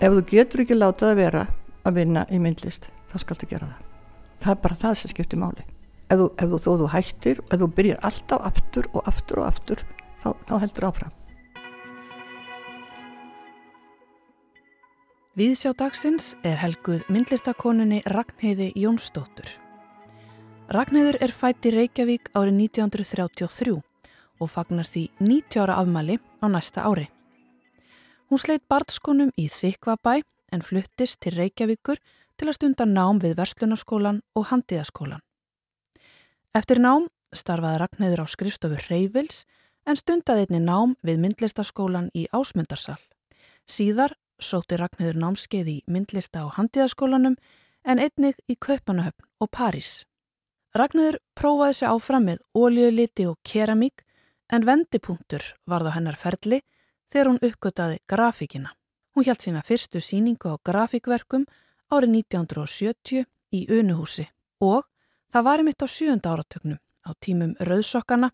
Ef þú getur ekki látað að vera að vinna í myndlist, þá skaltu gera það. Það er bara það sem skiptir máli. Ef þú, ef þú, þú hættir, ef þú byrjar alltaf aftur og aftur og aftur, þá, þá heldur áfram. Viðsjá dagsins er helguð myndlistakoninni Ragnheiði Jónsdóttur. Ragnheiður er fætt í Reykjavík árið 1933 og fagnar því 90 ára afmæli á næsta ári. Hún sleitt barnskonum í Þykvabæ en fluttist til Reykjavíkur til að stunda nám við Verslunarskólan og Handiðaskólan. Eftir nám starfaði Ragnæður á skrifstofu Reyvils en stundaði einni nám við myndlistaskólan í Ásmundarsal. Síðar sóti Ragnæður námskeið í myndlista á Handiðaskólanum en einnig í Kaupanahöfn og París. Ragnæður prófaði sig áfram með ólíuliti og keramík en vendipunktur var það hennar ferli þegar hún uppgötaði grafíkina. Hún hjælt sína fyrstu síningu á grafíkverkum árið 1970 í Unuhúsi og það var einmitt á sjönda áratögnum á tímum Rauðsokkana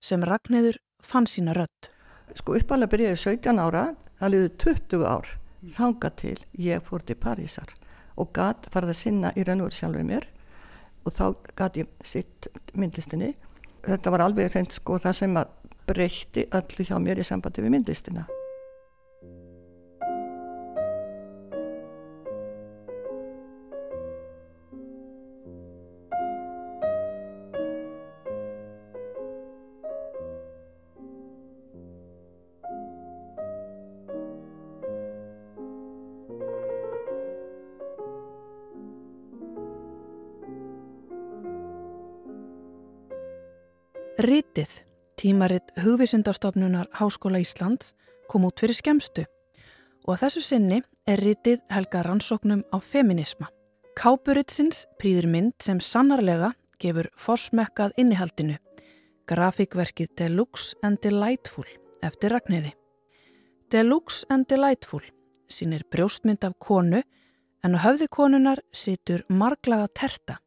sem Ragnæður fann sína rött. Sko uppalega byrjaði 17 ára, það liði 20 ár, þanga til ég fór til Parísar og gæt farið að sinna í raun og sjálfur mér og þá gæt ég sitt myndlistinni. Þetta var alveg reynd sko það sem að breytti öllu hjá mér í sambandi við myndlistina. Ritið Tímaritt hugvísindastofnunar Háskóla Íslands kom út fyrir skemstu og að þessu sinni er ritið helga rannsóknum á feminisma. Kápuritsins prýðir mynd sem sannarlega gefur forsmekkað innihaldinu, grafíkverkið Deluxe and Delightful eftir Ragnæði. Deluxe and Delightful sínir brjóstmynd af konu en á höfði konunar situr marglaga terta,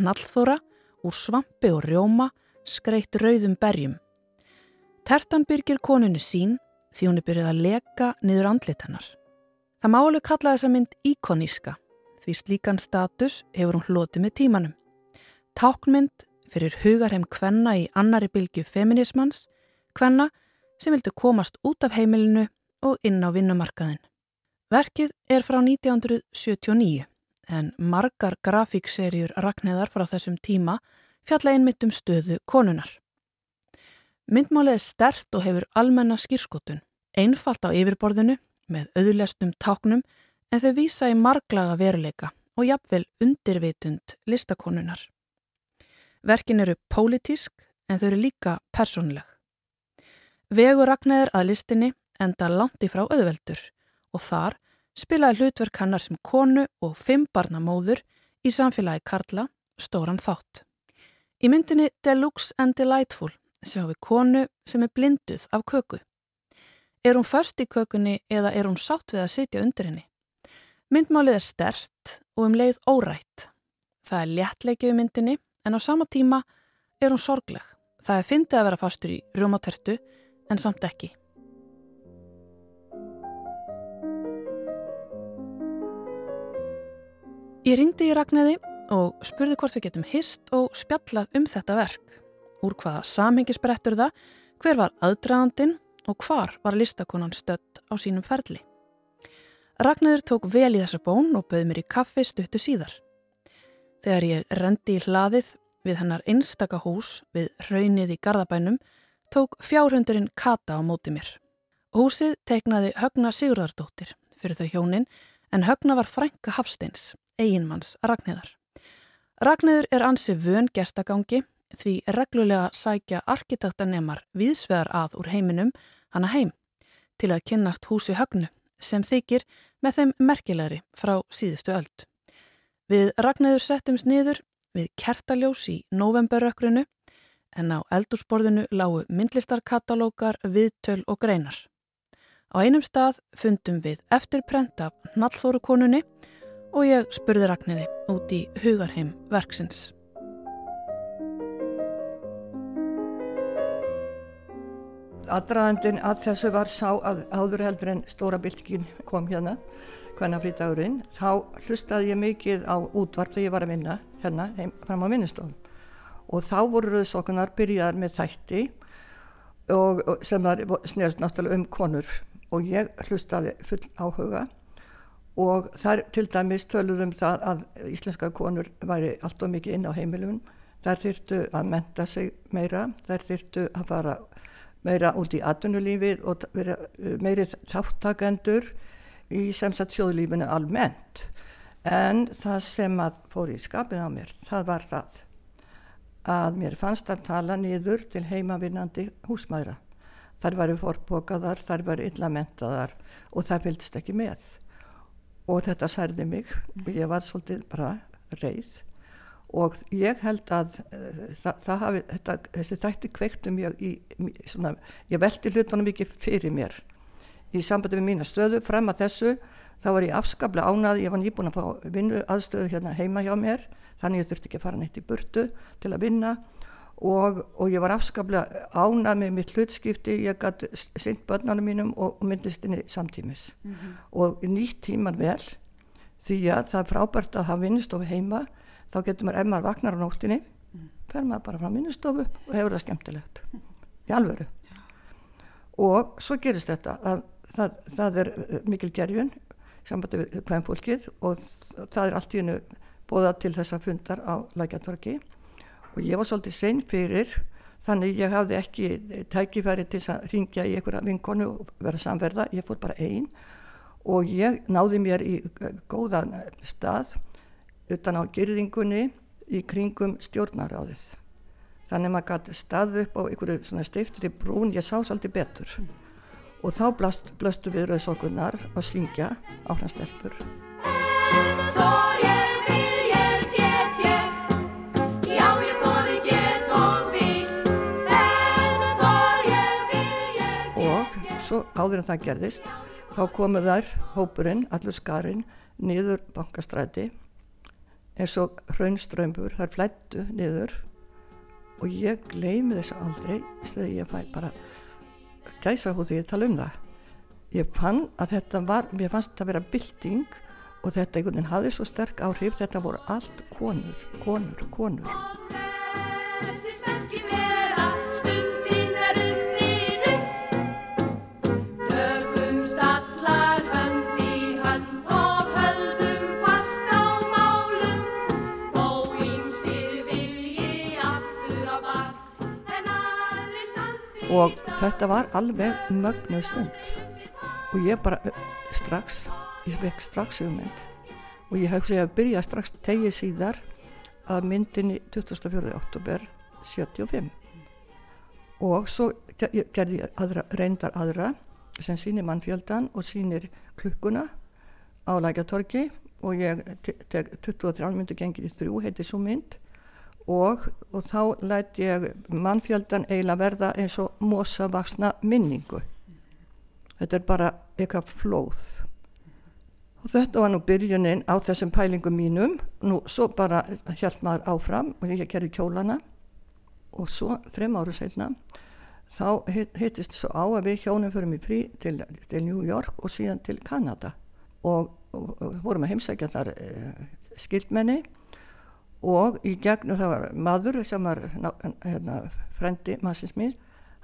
nallþóra úr svampi og rjóma skreitt rauðum berjum. Tertan byrgir konunni sín því hún er byrjuð að leka niður andlit hennar. Það málu kalla þessa mynd íkoníska því slíkan status hefur hún hlotið með tímanum. Táknmynd fyrir hugarheim kvenna í annari bylgu feminismans, kvenna sem vildu komast út af heimilinu og inn á vinnumarkaðin. Verkið er frá 1979 en margar grafíkserjur rakneðar frá þessum tíma fjalla einmitt um stöðu konunar. Myndmálið er stert og hefur almenna skýrskotun, einfalt á yfirborðinu með auðlestum táknum en þau vísa í marglaga veruleika og jafnvel undirvitund listakonunar. Verkin eru pólitísk en þau eru líka persónleg. Vegur Ragnæður að listinni enda langt í frá auðveldur og þar spilaði hlutverk hannar sem konu og fimm barna móður í samfélagi Karla stóran þátt. Í myndinni Deluxe and Delightful sjáum við konu sem er blinduð af köku. Er hún först í kökunni eða er hún sátt við að sitja undir henni? Myndmálið er stert og um leið órætt. Það er léttleikið í myndinni en á sama tíma er hún sorgleg. Það er fyndið að vera fastur í rjómatertu en samt ekki. Ég ringdi í Ragnæði og spurði hvort við getum hist og spjallað um þetta verk. Úr hvaða samhengi sprettur það, hver var aðdraðandin og hvar var listakonan stött á sínum ferli. Ragnæður tók vel í þessa bón og bauð mér í kaffi stuttu síðar. Þegar ég rendi í hlaðið við hennar einstaka hús við raunnið í Garðabænum tók fjárhundurinn Kata á móti mér. Húsið teiknaði Högna Sigurðardóttir fyrir þau hjónin en Högna var frænka Hafsteins, eiginmanns Ragnæðar. Ragnæður er ansi vön gestagangi því reglulega sækja arkitektanemar viðsvegar að úr heiminum hana heim til að kynnast húsi högnu sem þykir með þeim merkilegri frá síðustu öld. Við Ragnæður settumst niður við kertaljós í novemberrökkrunu en á eldursporðinu lágu myndlistarkatalókar, viðtöl og greinar. Á einum stað fundum við eftirprent af Nallþórukonunni og ég spurði Ragnæði út í hugarheim verksins. aðdraðandin að þessu var sá að áður heldur en stóra bylgin kom hérna hvenna frítagurinn þá hlustaði ég mikið á útvarp þegar ég var að vinna hérna heim, fram á vinnustofn og þá voru rauðsokkunar byrjaðar með þætti og, og sem var snérst náttúrulega um konur og ég hlustaði full áhuga og þar til dæmis töluðum það að íslenska konur væri allt og mikið inn á heimilum þær þyrtu að menta sig meira þær þyrtu að fara meira út í atvinnulífið og vera meiri þáttakendur í semst þjóðlífinu almennt. En það sem að fór í skapið á mér, það var það að mér fannst að tala niður til heimavinnandi húsmæra. Þar varu forbókaðar, þar varu illa mentaðar og það fylgst ekki með. Og þetta særði mig. Og ég var svolítið bara reið. Og ég held að uh, það, það hafi, þetta, þessi þætti kveiktum ég í, svona, ég veldi hlutunum ekki fyrir mér. Í sambandi með mína stöðu, frem að þessu þá var ég afskaplega ánað, ég var nýbúin að fá vinnu aðstöðu hérna heima hjá mér. Þannig ég þurfti ekki að fara neitt í burtu til að vinna og, og ég var afskaplega ánað með mitt hlutskipti, ég gæti synd börnarnum mínum og, og myndlistinni samtímis. Mm -hmm. og nýtt tíman vel því að það er frábært að hafa vinnustofu heima. Þá getur maður, ef maður vaknar á nóttinni mm. fer maður bara frá minnustofu og hefur það skemmtilegt. Í alvöru. Og svo gerist þetta það, það, það er eh, mikil gerjun sambandi við hvem fólkið og það er allt í hennu bóða til þessa fundar á lækjartorki og ég var svolítið sen fyrir þannig ég hafði ekki tækifæri til að ringja í einhverja vinkonu og vera samverða, ég fór bara einn og ég náði mér í góðan stað utan á gyrðingunni í kringum stjórnaráðið. Þannig maður gæti stað upp á einhverju svona steiftri brún, ég sá svolítið betur. Mm. Og þá blast, blastu við rauðsókunar að syngja áhranstelpur. Svo áður en það gerðist, þá komu þær, hópurinn, allur skarinn, niður bankastræti eins og hraunströmbur, þar flættu niður og ég gleymi þessu aldrei þegar ég fæ bara gæsa hú því að tala um það. Ég fann að þetta var mér fannst þetta að vera bilding og þetta einhvern veginn hafði svo sterk áhrif þetta voru allt konur, konur, konur og þetta var alveg mögnu stund. Og ég bara strax, ég vekk strax hugmynd. Og ég segið að byrja strax tegið síðar að myndinni 24. oktober 75 og svo gerði ég aðra, reyndar aðra sem sýnir mannfjöldan og sýnir klukkuna á lækjatorki og ég teg 23 myndu gengir í þrjú heiti svo mynd og, og þá lætt ég mannfjöldan eiginlega verða eins og mosavaksna minningu. Þetta er bara eitthvað flóð. Og þetta var nú byrjunin á þessum pælingum mínum. Nú svo bara hjælt maður áfram og ég gerði kjólana og svo þrem áru setna þá hittist svo á að við hjónum fyrir mig frí til, til New York og síðan til Kanada og, og, og vorum að heimsækja þar eh, skildmenni og í gegnum það var maður sem var hérna, frendi massins mín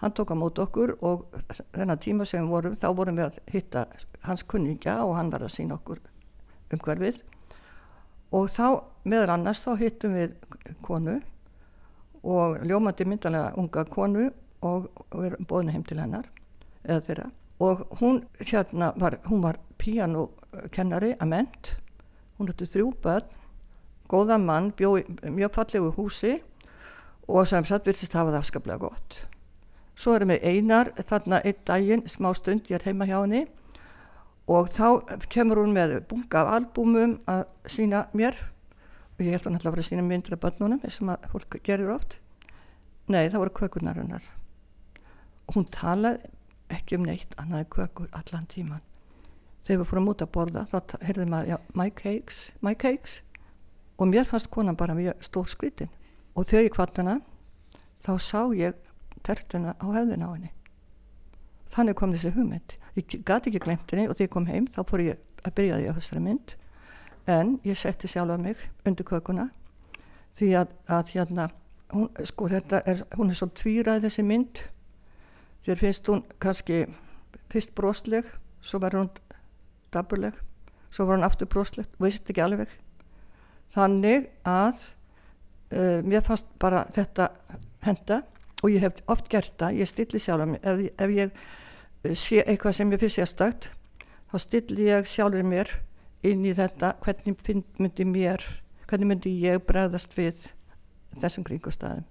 hann tók á mót okkur og þennan tíma sem við vorum þá vorum við að hitta hans kunningja og hann var að sína okkur umhverfið. Og þá meðal annars þá hittum við konu og ljómandi myndalega unga konu og við erum bóðinu heim til hennar eða þeirra. Og hún hérna var, hún var píanokennari að ment hún hætti þrjú börn góðan mann, bjóð mjög fallegu húsi og sem satt virtist hafa það afskaplega gott. Svo erum við einar þarna einn daginn, smá stund, ég er heima hjá henni og þá kemur hún með bunga af albúmum að sína mér og ég held að hún ætla að vera að sína myndir af börnunum eins og fólk gerir oft. Nei, það voru kökunar hennar. Hún talaði ekki um neitt annaði kökur allan tíman. Þegar við fórum út að borða þá heyrðum við að, já, my cakes, my cakes og mér fannst konan bara mjög stór skritin og þegar ég kvart hana þá sá ég tertuna á hefðin á henni. Þannig kom þessi hugmynd. Ég gati ekki glemt henni og þegar ég kom heim þá fór ég að byrja því á þessari mynd. En ég setti sjálfa mig undir kökuna því að, að hérna hún, sko þetta er, hún er svo tvírað þessi mynd. Þér finnst hún kannski fyrst brosleg svo var hún daburleg svo var hún aftur brosleg, veist ekki alveg þannig að uh, mér fannst bara þetta henda og ég hef oft gert það, ég stilli sjálf mér, ef, ef ég eh, sé eitthvað sem ég finnst sérstakt þá stilli ég sjálfur mér inn í þetta, hvernig myndi mér hvernig myndi ég bregðast við þessum kringustæðum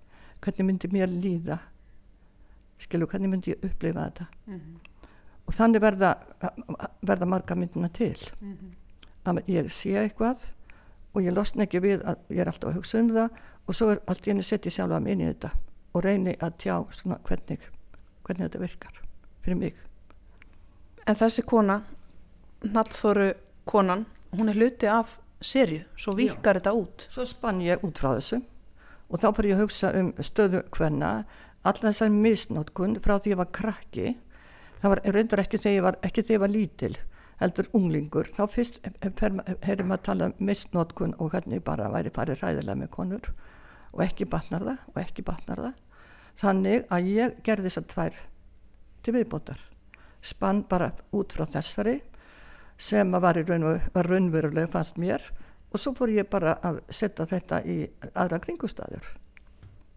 hvernig myndi mér líða? Skilu, hvernig myndi ég upplifa þetta? Mm -hmm. og þannig verða verða marga myndina til. Mm -hmm. að ég sé eitthvað og ég losna ekki við að ég er alltaf að hugsa um það og svo er allt í henni sett ég sjálfa mig inn í þetta og reyni að tjá svona hvernig, hvernig þetta virkar fyrir mig. En þessi kona, Nallþóru konan, hún er hluti af serju, svo vikar Já. þetta út. Svo spann ég út frá þessu og þá fyrir ég að hugsa um stöðu hvenna, allar þessar misnótkun frá því ég var krakki, það var reyndar ekki þegar ég var, ekki þegar ég var lítil, heldur unglingur, þá fyrst heyrðum að tala um misnótkun og hvernig bara væri farið ræðilega með konur og ekki batnar það og ekki batnar það. Þannig að ég gerði þessar tvær til viðbótar. Spann bara út frá þessari sem var, var raunveruleg fannst mér og svo fór ég bara að setja þetta í aðra kringustæður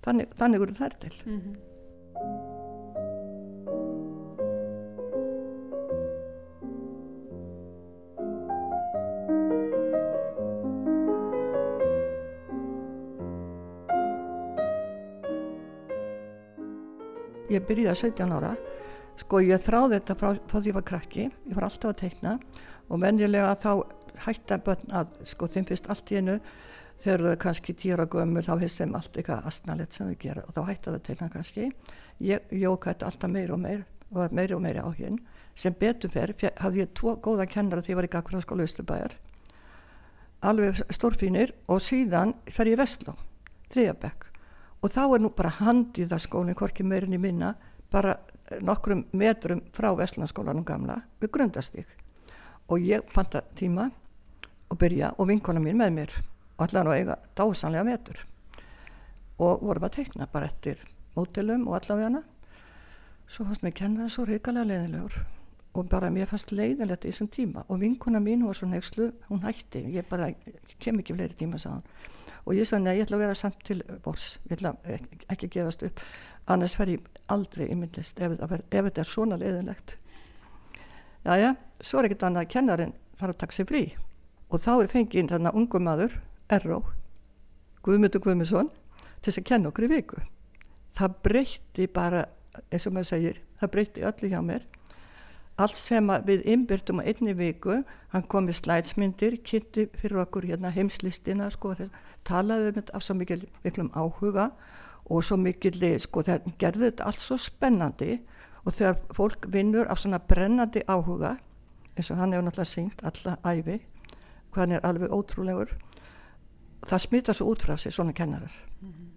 þannig, þannig voru þær til. Mm -hmm. Ég byrjaði 17 ára. Sko ég þráði þetta frá, frá því ég var krakki. Ég var alltaf að teikna og venjulega þá hætti að börn að sko þeim fyrst allt í hennu þegar þau kannski týra gömur þá hefði þeim allt eitthvað astnalett sem þau gera og þá hætti að þau teikna kannski. Ég jóka þetta alltaf meir og meir og meiri og meiri áhugin sem betur fer hafði ég tvo góða kennara því ég var í Gagfræðaskóla Östubæjar alveg stórfínir og síðan fer ég Vestló þriðabekk og þá er nú bara handið að skólinn hvorki meirin í minna bara nokkrum metrum frá Vestlandskólanum gamla við grundastík og ég panta tíma og byrja og vinkona mín með mér og allar á eiga dásanlega metur og vorum að teikna bara eftir mótilum og allavega hana svo fannst mér kenna það svo reikalega leiðilegur og bara mér fannst leiðilegt í þessum tíma. Og vinkona mín var svo nexlu hún hætti, ég bara kem ekki fleiri tíma hann og ég sagði, nei, ég ætla að vera samt til bors, ég ætla ekki að gefast upp. Annars fer ég aldrei í myndlist ef, ef þetta er svona leiðinlegt. Jæja, svo er ekkert annað að kennarin þarf að taka sig frí og þá er fengið þarna ungum maður Erró, Guðmyndur Guðmundsson til þess að kenna okkur í viku. Það breytti bara eins og maður segir, það breytti öllu hjá mér allt sem við innbyrtum á einni viku, hann kom í slætsmyndir, kynnti fyrir okkur hérna heimslistina, sko, talaði um þetta af svo mikil, miklum áhuga og svo mikil, sko, það gerði þetta allt svo spennandi og þegar fólk vinnur af svona brennandi áhuga, eins og hann hefur náttúrulega syngt alla æfi, hvað hann er alveg ótrúlegur, það smita svo út frá sig svona kennarar. Mm -hmm.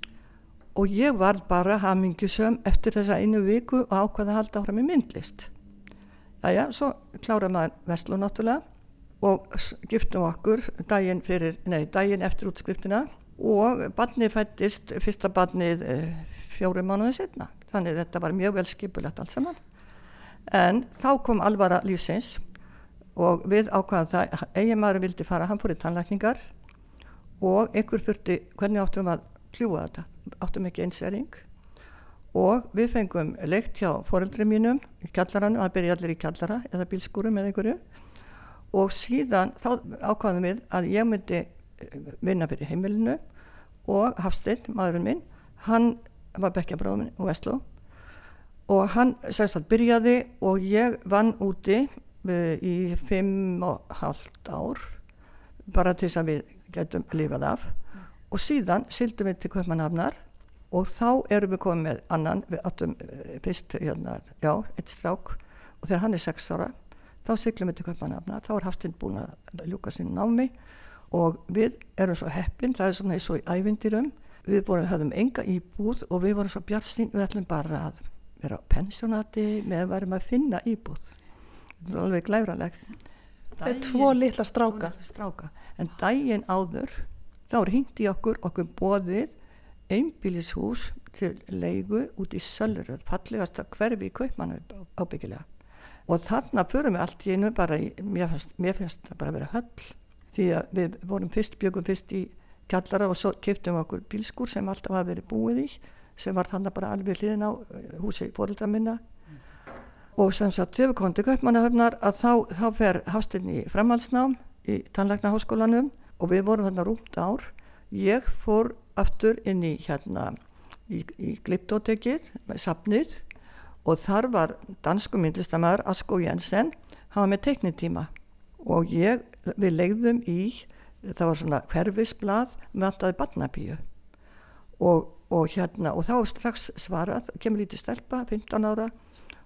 Og ég var bara hamingjusum eftir þessa einu viku og ákvaða að halda áfram í myndlist Æja, svo klára maður Veslu náttúrulega og giftum okkur daginn, fyrir, nei, daginn eftir útskriftina og barnið fættist, fyrsta barnið eh, fjórum mánuðið setna. Þannig þetta var mjög vel skipulegt allt saman. En þá kom alvara lífsins og við ákvaðum það, eigin maður vildi fara, hann fór í tannlækningar og ykkur þurfti, hvernig áttum við að kljúa þetta? Áttum ekki einsering og við fengum leikt hjá foreldri mínum í kjallarannu, það byrja allir í kjallara eða bílskúrum eða einhverju. Og síðan þá ákvaðum við að ég myndi eh, vinna fyrir heimilinu og Hafstein, maðurinn minn, hann var bekkjabráðum og Vestló og hann segist að byrjaði og ég vann úti uh, í fimm og halvt ár bara til þess að við getum lifað af. Og síðan sildum við til Kaupanafnar og þá erum við komið með annan, við áttum eh, fyrst hérna, já, eitt strák. Og þegar hann er sex ára þá syklum við til Kaupanafna, þá er Hafstinn búin að ljúka sín námi. Og við erum svo heppin, það er svona eins og í ævindirum, við vorum, höfðum enga íbúð og við vorum svo bjartsinn, við ætlum bara að vera á pensjónati með varum að finna íbúð. Það er alveg glæfralegt. Með tvo litla stráka. stráka. En daginn áður þá er í okkur okkur bóðið einbílishús til leigu út í Sölröð fallegasta hverfi í Kaupmannu ábyggilega. Og þarna förum við allt í einu bara í, mér finnst, mér finnst það bara að vera höll því að við vorum fyrst, byggum fyrst í kjallara og svo kiptum við okkur bílskur sem alltaf hafa verið búið í sem var þannig bara alveg hliðin á eh, húsi fóröldra minna. Og sem sagt þegar við komum til Kaupmannahöfnar að þá, þá fer Hafstinn í framhalsnám í tannlæknaháskólanum og við vorum þarna rúmt ár. Ég fór aftur inn í hérna í, í Gliptótekið með sapnið og þar var dansku myndlistamæður Asko Jensen hann var með teknitíma og ég, við legðum í það var svona hverfisblad með alltaði barnabíu og, og hérna og þá strax svarað kemur lítið stelpa, 15 ára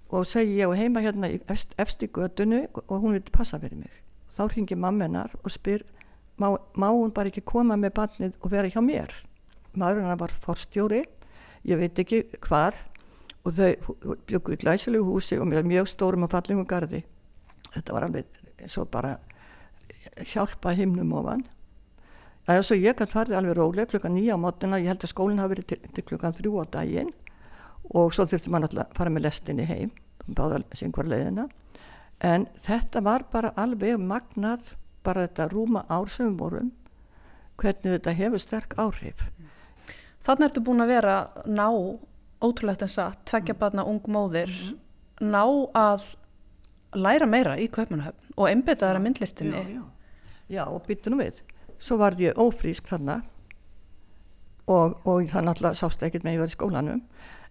og segi ég og heima hérna efst, efst í gödunu og hún vil passa fyrir mig. Þá ringir mammenar og spyr má, má hún bara ekki koma með barnið og vera hjá mér maðurinn var forstjóri ég veit ekki hvar og þau byggu í glæsilegu húsi og mjög stórum og fallingum gardi þetta var alveg svo bara hjálpa himnum ofan. Það er svo ég kann farið alveg rólega klukkan nýja á mótuna, ég held að skólinn hafi verið til, til klukkan þrjú á daginn og svo þurfti maður alltaf að fara með lestinni heim báða syngvar leiðina. En þetta var bara alveg magnað bara þetta rúma ár sem vorum hvernig þetta hefur sterk áhrif Þannig ertu búin að vera ná ótrúlegt en satt, tveggja mm. barna ung móðir, mm -hmm. ná að læra meira í Kaupmannahöfn og einbita þeirra myndlistinni. Já, já. já og byttu nú við. Svo var ég ófrísk þannig og, og það náttúrulega sást ekkert með ég var í skólanum.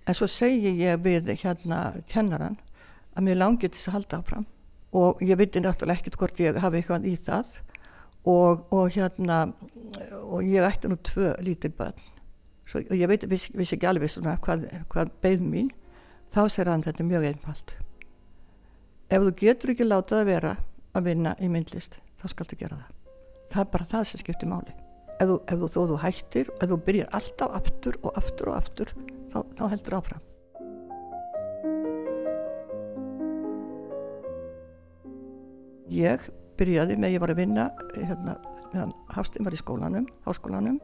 En svo segi ég við hérna kennaran að mér langið til að halda áfram og ég viti náttúrulega ekkert hvort ég hafi eitthvað í það og, og hérna og ég ætti nú tvö lítil börn Svo, og ég veit, viss, viss ekki alveg svona hvað, hvað beigð mín þá sér hann þetta mjög einfalt. Ef þú getur ekki látað að vera að vinna í myndlist þá skaldu gera það. Það er bara það sem skiptir máli. Ef þú, ef þú, þú hættir, ef þú byrjar alltaf aftur og aftur og aftur þá, þá heldur áfram. Ég byrjaði með ég var að vinna hérna, meðan Hafstinn var í skólanum háskólanum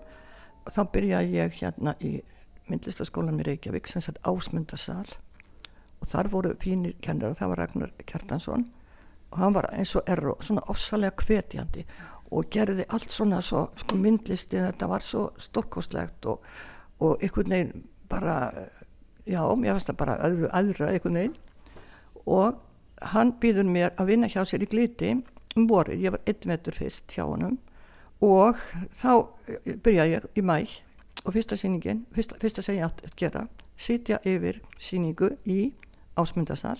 þá byrjaði ég hérna í myndlistaskólanum í Reykjavík sem sett ásmundasal og þar voru fínir kennar og það var Ragnar Kjartansson. Og hann var eins og erro, svona ofsalega hvetjandi og gerði allt svona svo, sko myndlisti þetta var svo stórkostlegt og, og einhvern veginn bara já, mér finnst það bara öðru, öðru einhvern veginn. Og hann býður mér að vinna hjá sér í gliti um voru, ég var einn metur fyrst hjá honum og þá byrjaði ég í mæ og fyrsta síningin, fyrsta, fyrsta sem ég átt að gera sitja yfir síningu í ásmundasal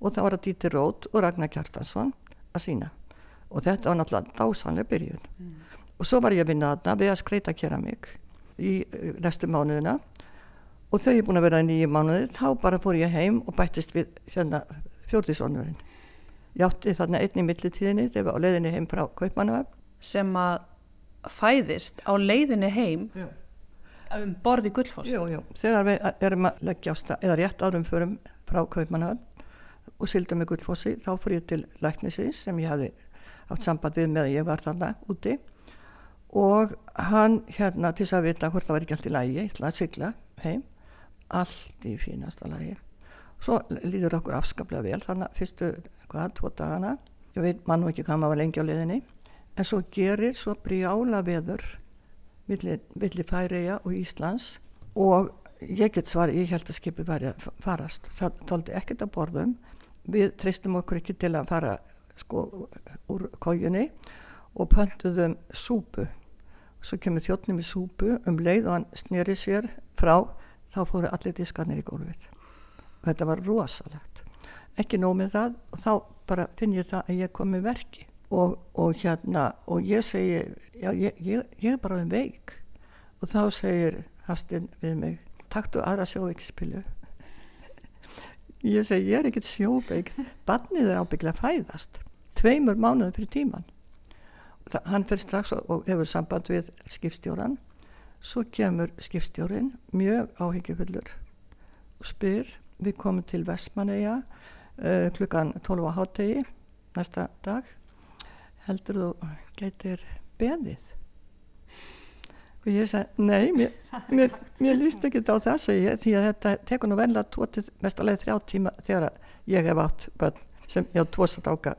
og það var að Díti Rót og Ragnar Kjartansson að sína og þetta var náttúrulega dásanlega byrjun. Mm. og svo var ég að vinna þarna við að skreita keramík í restu mánuðina. Og þau er búin að vera í nýju mánuði þá bara fór ég heim og bættist við hérna fjórðisónurinn ég átti þarna einni millitíðinni þegar við á leiðinni heim frá Kaupmannavöfn sem að fæðist á leiðinni heim já. um borði gullfoss. Jú, jú, þegar við erum að leggja á stað eða rétt árum förum frá Kaupmannavöfn og sildum með gullfossi þá fór ég til læknisins sem ég hafi haft samband við með að ég var þarna úti. Og hann hérna til þess að vita hvort það var ekki allt í lægi ég ætlaði að sigla heim. Allt í fínasta lægi svo líður okkur afskaplega vel þannig að fyrstu, hvað, tvo dagana. Ég veit mann og ekki hvað maður var lengi á liðinni en svo gerir svo brjála veður villi Færiða og Íslands og ég get svar, ég held að skipi væri að farast, það tóldi ekkert að borðum. Við treystum okkur ekki til að fara sko úr kójunni og pöntuðum súpu. Svo kemur þjóttnum í súpu um leið og hann snýri sér frá þá fóru allir diskarnir í gólfið. Og þetta var rosalegt. Ekki nómið það og þá bara finn ég það að ég kom með verki og, og hérna og ég segi já, ég, ég, ég er bara um veik. Og þá segir Hastinn við mig taktu aðra sjóveikspilu ég segi ég er ekkert sjóveik. Barnið er ábygglega fæðast tveimur mánuðin fyrir tíman Þa, hann fyrir strax og, og hefur samband við skipstjóran svo kemur skipstjórin mjög áhyggjufullur og spyr við komum til Vestmanneia uh, klukkan 12 á hátegi næsta dag heldur þú gætir beðið? Og ég sagði nei, mér, mér, mér líst ekki á þess að ég, því að þetta tekur nú venlega tótið mestalega þrjá tíma þegar ég hef átt bönn sem ég á tvoðsat áka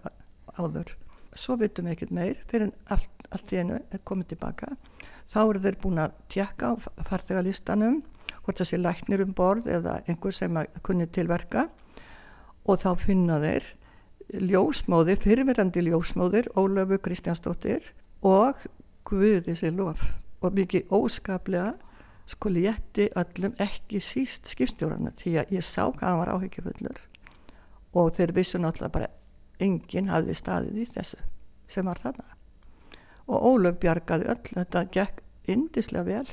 áður. Svo vitum við ekkert meir fyrir allt, allt í einu er komið tilbaka. Þá eru þeir búin að tjekka á farþegalistanum hvort það sé læknir um borð eða einhver sem kunni tilverka og þá finna þeir ljósmóðir, fyrirverandi ljósmóðir Ólöfu Kristjánsdóttir og Guði sér lof. Og mikið óskaplega sko létti öllum ekki síst skipstjórarna því að ég sá hvað hann var áhyggjufullur. Og þeir vissu náttúrulega bara enginn hafði staðið í þessu sem var þarna. Og Ólöf bjargaði öll þetta gekk indislega vel.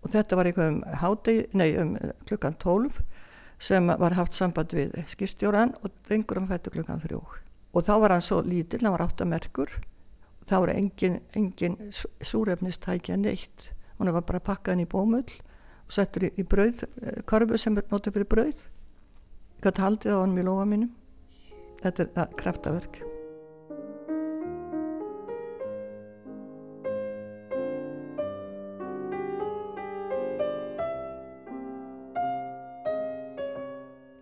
Og þetta var eitthvað um, hádegi, nei, um klukkan 12 sem var haft samband við skipstjóran og drengur um fættu klukkan þrjú. Og þá var hann svo lítill, hann var áttamerkur þá var engin, engin súrefnistækja neitt. Hann var bara pakkaðin í bómull og settur í, í brauð, eh, korfu sem er notið fyrir brauð. Gæti haldið á hann í lofa mínum. Þetta er kraftaverk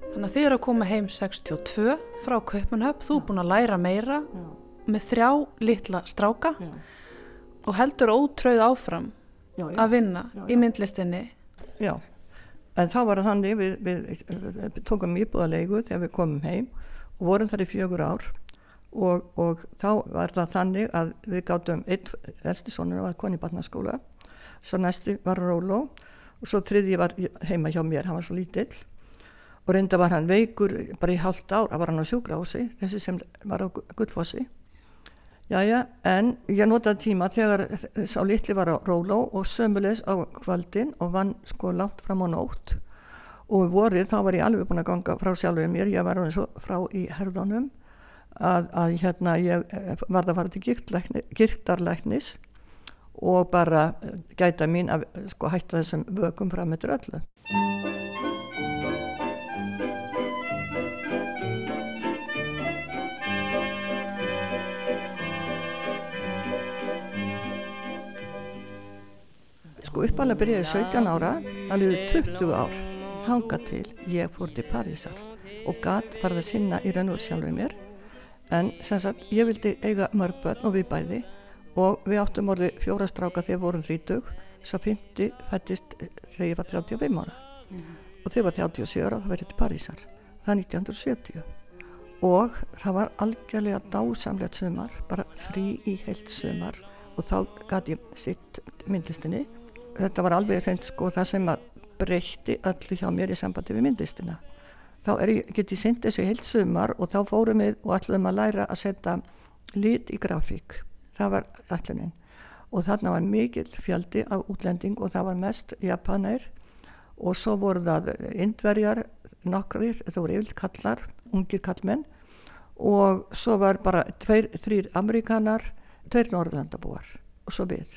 Þannig að þið eru að koma heim 62 frá Kaupanhöfn, þú er búin að læra meira Já. með þrjá litla stráka Já. og heldur ótröð áfram Já, að vinna í myndlistinni. Já, en þá var það þannig, við, við, við tókum íbúðalegu þegar við komum heim og vorum þar í fjögur ár og, og þá var það þannig að við gáttum einn elsti sonur að koni barnaskóla, svo næsti var Róló og svo þriði var heima hjá mér, hann var svo lítill og reynda var hann veikur bara í hálft ár, það var hann á sjúgrási þessi sem var á gullfossi. Jájá, en ég notaði tíma þegar sá litli var á róló og sömulegs á kvaldin og vann sko látt fram á nótt. Og vorið þá var ég alveg búin að ganga frá sjálfur mér, ég var svo frá í herðunum að, að hérna ég eh, varð að fara til girtarlæknis og bara gæta mín að sko hætta þessum vökum fram með dröllu sko uppalega byrjaði 17 ára alveg 20 ár þanga til ég fór til Parísar og gatt farið að sinna í raun og sjálfur mér. En sem sagt ég vildi eiga mörg börn og við bæði og við áttum orði fjóra stráka þegar vorum 30 svo 50 fættist þegar ég var 35 ára. Mm og þegar var 37 ára það verið til Parísar. Það er 1970 og það var algjörlega dásamlegt sumar bara frí í heilt sumar. Og þá gæti ég sitt myndlistinni þetta var alveg reynd sko það sem að breytti öllu hjá mér í sambandi við myndistina þá ég, get ég synd þessu heilt sumar og þá fórum við og ætlum að læra að setja lit í grafík. Það var ætlunin. Og þarna var mikil fjöldi af útlending og það var mest japanær og svo voru það indverjar nokkrir, það voru yfir kallar ungir kallmenn og svo var bara tveir, þrýr amerikanar tveir norðlandabúar og svo við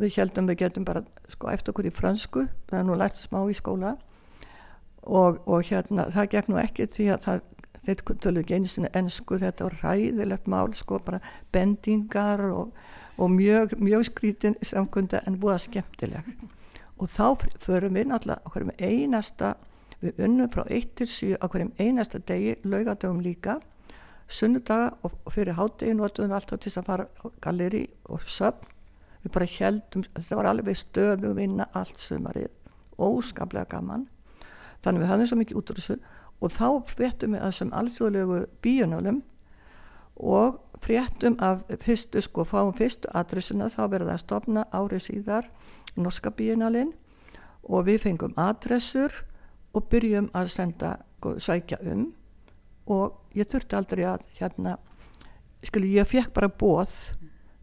við heldum við getum bara sko eftir okkur í fransku það er nú lært smá í skóla. Og, og hérna það gekk nú ekki því að það þetta tölur ekki einu sinni ennsku þetta var ræðilegt mál sko bara bendingar og, og mjög, mjög skrítin samkunda en búið að skemmtileg. Og þá förum við náttúrulega okkur með einasta við unnum frá 1 til 7 okkur með einasta degi laugadögum líka. Sunnudaga og fyrir hátdegi notuðum við alltaf til að fara á galeri og söpn við bara heldum, þetta var alveg stöðu vinna allt sumarið, óskaplega gaman. Þannig við hafðum svo mikið útrúsu og þá fréttum við að þessum alþjóðlegu bíunölum og fréttum af fyrstu sko, fáum fyrstu adressuna þá verður það að stopna árið síðar norska bíunalinn og við fengum adressur og byrjum að senda sko, sækja um. Og ég þurfti aldrei að hérna, skilji ég fekk bara bóð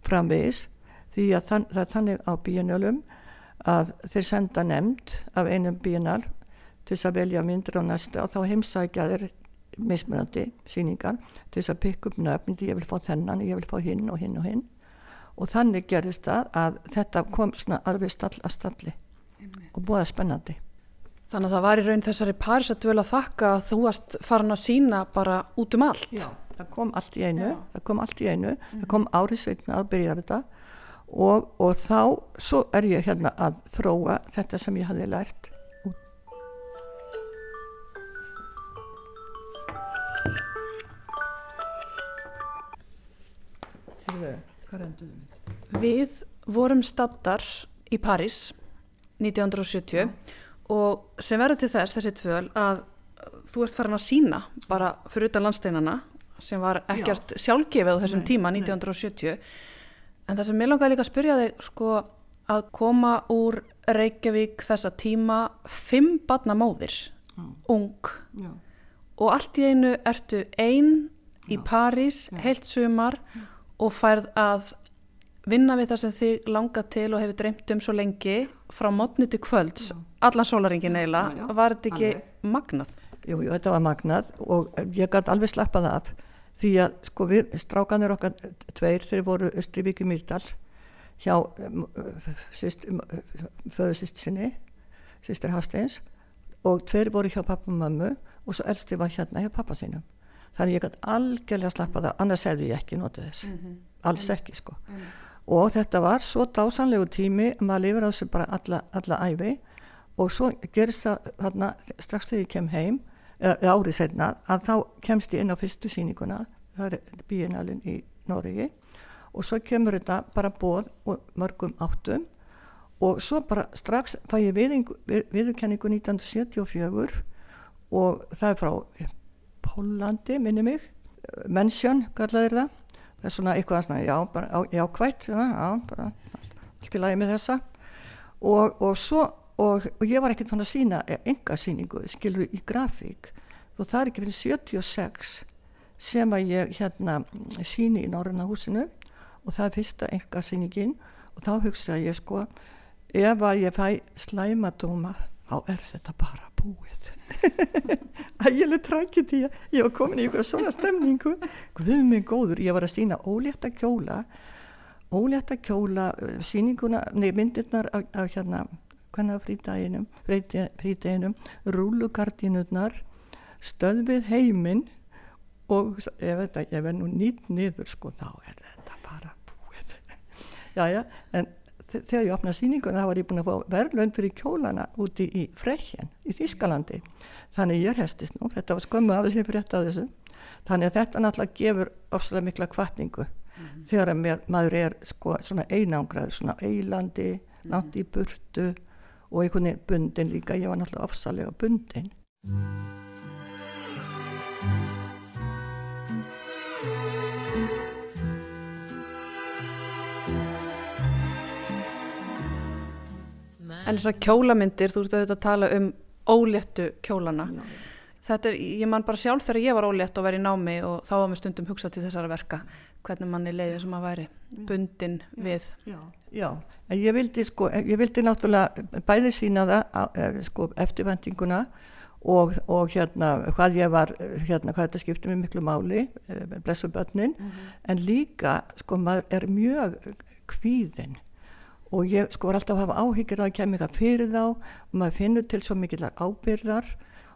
framvegis því að þann, það er þannig á bíunölum að þeir senda nefnd af einum bíunar til þess að velja myndir á næsta og þá heimsækja þeir mismunandi síningar til þess að pikka upp nöfn ég vil fá þennan, ég vil fá hinn og hinn og hinn og þannig gerist það að þetta kom svona alveg stall að stalli Amen. og búið að spennandi Þannig að það var í raun þessari Parísadvölu að þakka að þú varst farin að sína bara út um allt. Já, það kom allt í einu, Já. það kom allt í einu, það kom árið sveitna að byrja þetta og, og þá, svo er ég hérna að þróa þetta sem ég hafði lært? Við vorum staddar í París 1970 og sem verður til þess þessi tvöl að þú ert farin að sína bara fyrir utan landsteinana sem var ekkert sjálfgefið á þessum Nei, tíma nei. 1970 en það sem ég langaði líka að spyrja þig sko að koma úr Reykjavík þessa tíma fimm badnamóðir ung. Já, og allt í einu ertu ein í Já. París, heilt sumar og færð að vinna við það sem þig langa til og hefur dreymt um svo lengi frá mótni til kvölds, allan sólaringin Já, já, eiginlega, var þetta ekki alveg. magnað? jú, jú, þetta var magnað og ég gæti alveg slappað af því að sko við, strákanir okkar tveir þeir voru Östrivík í Mýrdal hjá um, um, föðu sýst sinni sýstir Hafsteins og tveir voru hjá pappa og mömmu og svo elsti var hérna hjá pappa sínum. Þannig ég gæti algjörlega slappað af annars hefði ég ekki notið þess. Alls ekki sko. Og þetta var svo dásanlegu tími maður lifir á þessu bara alla, alla æfi og svo gerist það þarna strax þegar ég kem heim eða árið setna að þá kemst ég inn á fyrstu sýninguna það er bíinalinn í Noregi og svo kemur þetta bara bóð mörgum áttum og svo bara strax fæ ég viðurkenningu 1974 og það er frá Pólandi, minni mig mennsjön, kallaðir það. Það er svona eitthvað svona, já, bara, já, jákvætt já, já, bara allt í lagi með þessa. Og, og svo og, og ég var ekkert fann að sína enga síningu, skilur í grafík. Og það er ekki fyrir 76 sem að ég hérna síni í Norræna húsinu. Og það er fyrsta enga síningin og þá hugsaði ég sko ef að ég fæ slæmadóma þá er þetta bara búið. Ægileg tragedía. Ég var komin í ykkur svona stemningu. Við mig góður, ég var að sína ólétta kjóla. Ólétta kjóla uh, sýninguna, nei myndirnar af, af hérna, hvernig frídeginum, rúlugardínurnar stöðvið heiminn og ég veit að ég verð nú nýtt niður sko, þá er þetta bara búið. Jæja, en þe- þegar ég opnaði sýninguna þá var ég búin að fá verðlönd fyrir kjólana úti í Freyhjen í Þýskalandi. Þannig ég hestist nú, þetta var skömmu af þessi fyrir þetta þessu. Þannig að þetta náttúrulega gefur ofslega mikla kvartningu þegar að mér, maður er sko svona einangraður, svona eilandi langt í burtu og einhvern veginn bundin líka, ég var náttúrulega ofsalega bundin. En þessar kjólamyndir, þú ert auðvitað að tala um óléttu kjólana. Þetta er, ég man bara sjálf þegar ég var ólétt og verið í námi og þá var mér stundum hugsað til þessara verka, hvernig manni leiði sem að væri bundin við. Já, já, en ég vildi sko, ég vildi náttúrulega bæði sína það eh, sko eftirvendinguna og, og hérna hvað ég var, hérna hvað þetta skipti mig miklu máli, blessu börnin, en líka sko maður er mjög kvíðin og ég sko var alltaf að hafa áhyggjur að kemur eitthvað fyrir þá og maður finnur til svo mikillar ábyrðar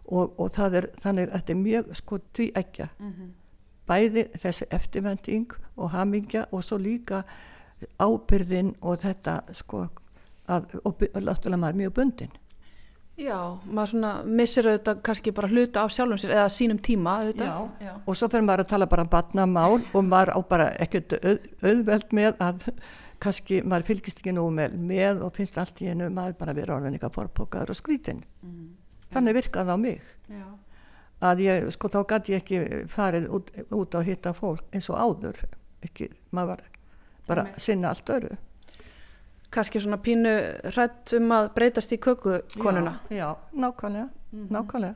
og, og það er þannig að þetta er mjög sko tví ekki bæði þessi eftirvending og hamingja og svo líka ábyrðin og þetta sko að, og náttúrulega maður er mjög bundin Já, maður svona missir auðvitað kannski bara hluta af sjálfum sér eða sínum tíma auðvitað. Já. Já. og svo fyrir maður að tala bara barnamál og maður á bara ekkert auð, auðveld með að kannski maður fylgist ekki nú með, með og finnst allt í hennu maður bara verið orðin eitthvað forpokaður og skrítin þannig virkaði það á mig Já. Að ég, sko þá gæti ég ekki farið út, út að hitta fólk eins og áður ekki, maður var bara að sinna allt öru Kannski svona pínu hrætt um að breytast í kökukonuna. já, já, nákvæmlega, nákvæmlega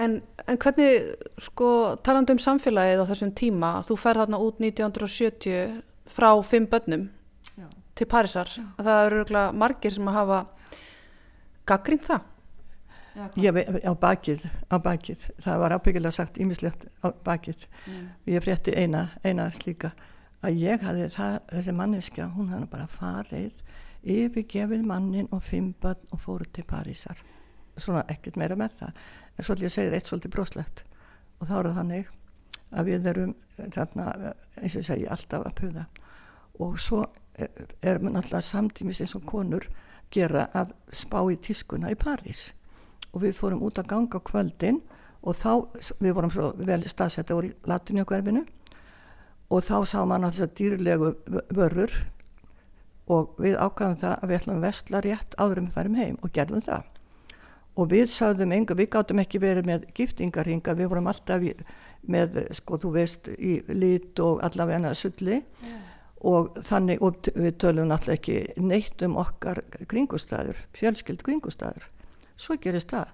En, en hvernig, sko, talandi um samfélagið á þessum tíma, þú fer þarna út 1970 frá fimm börnum Já. til Parísar. Það eru margir sem að hafa gaggrínt það. Ég, á bakið, á bakið, það var ábyggilega sagt ímislegt á bakið. Ég frétti eina, eina slíka að ég hafði það, þessi manneskja, hún hafði bara farið, yfirgefið mannin og fimm börn og fóru til Parísar. svona ekkert meira með það. En svolítið ég segir eitt svolítið broslegt. Og þá er það þannig að við erum þarna eins og ég segi alltaf að puða. Og svo erum við náttúrulega samtímis eins og konur gera að spá í tískuna í París og við fórum út að ganga kvöldin og þá, við vorum svo vel staðsetta voru í latinjökverfinu og þá sá mann að þessar dýrlegu vörur og við ákvæðum það að við ætlum vestla rétt áður um að færum heim og gerðum það. Og við sagðum enga, við gáttum ekki verið með giftingarhinga, við vorum alltaf í, með, sko, þú veist, í lit og allavega sulli. Yeah. og þannig, og við tölum náttúrulega ekki neitt um okkar kringustæður, fjölskyld kringustæður svo gerist það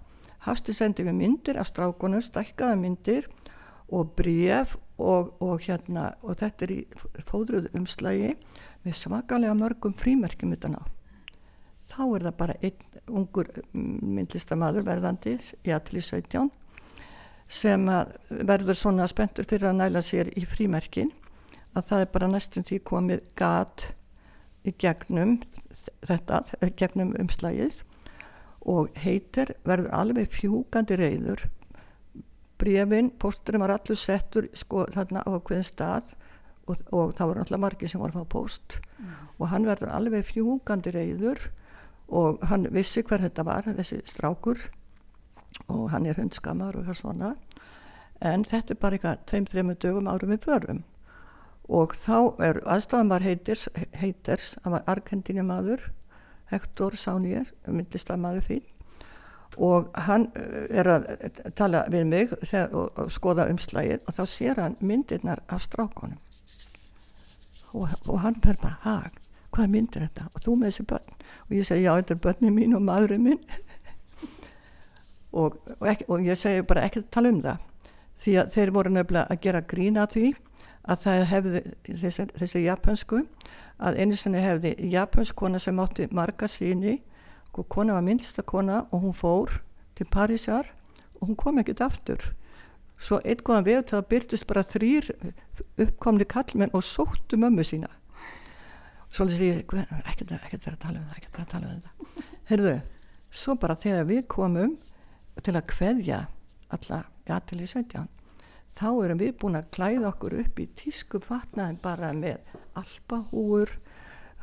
Hafsti sendið við myndir af strákunum, stækkaða myndir og bref og, og hérna og þetta er í fóðruðu umslægi með svakalega mörgum frímerkjum utan á. Þá er það bara einn ungur myndlistamadur verðandi í allir 17 sem verður svona spenntur fyrir að næla sér í frímerkin að það er bara næstum því komið gat í gegnum þetta, gegnum umslægið og heitir verður alveg fjúkandi reyður brefin, pósturinn var allur settur sko þarna á hverjum stað og, og það voru alltaf margi sem var að fá póst. Mm. og hann verður alveg fjúkandi reyður og hann vissi hver þetta var þessi strákur og hann er hundskamar og eitthvað svona. En þetta er bara eitthvað tveim-þreimur dögum árum við förum. Og þá er aðstafan var heiters, heiters hann var argentíni maður Hector Sánier, myndlistamæður fín og hann eh, er að tala við mig og, og skoða umslægið og þá sér hann myndirnar af strákonum og, og hann verður bara hag, hvað myndir þetta? Og þú með þessi börn? Og ég segi já þetta er börnin mín og maðurinn mín og, ekki, og ég segi bara ekki tala um það því að þeir voru nefnilega að gera grína því að það hefði þessi, þessi japansku að einu sinni hefði japanskona sem átti marga síni og kona var minnstakona og hún fór til Parísar og hún kom ekkert aftur. Svo einn góðan veg það byrtist bara þrýr uppkomni kallmenn og sóttu mömmu sína. Svolítið sé ég ekkert er að tala um það ekkert er að tala um þetta. Heyrðu, svo bara þegar við komum til að kveðja alla í aðtil í 17 þá erum við búin að klæða okkur upp í tísku fatnaðin bara með alpahúur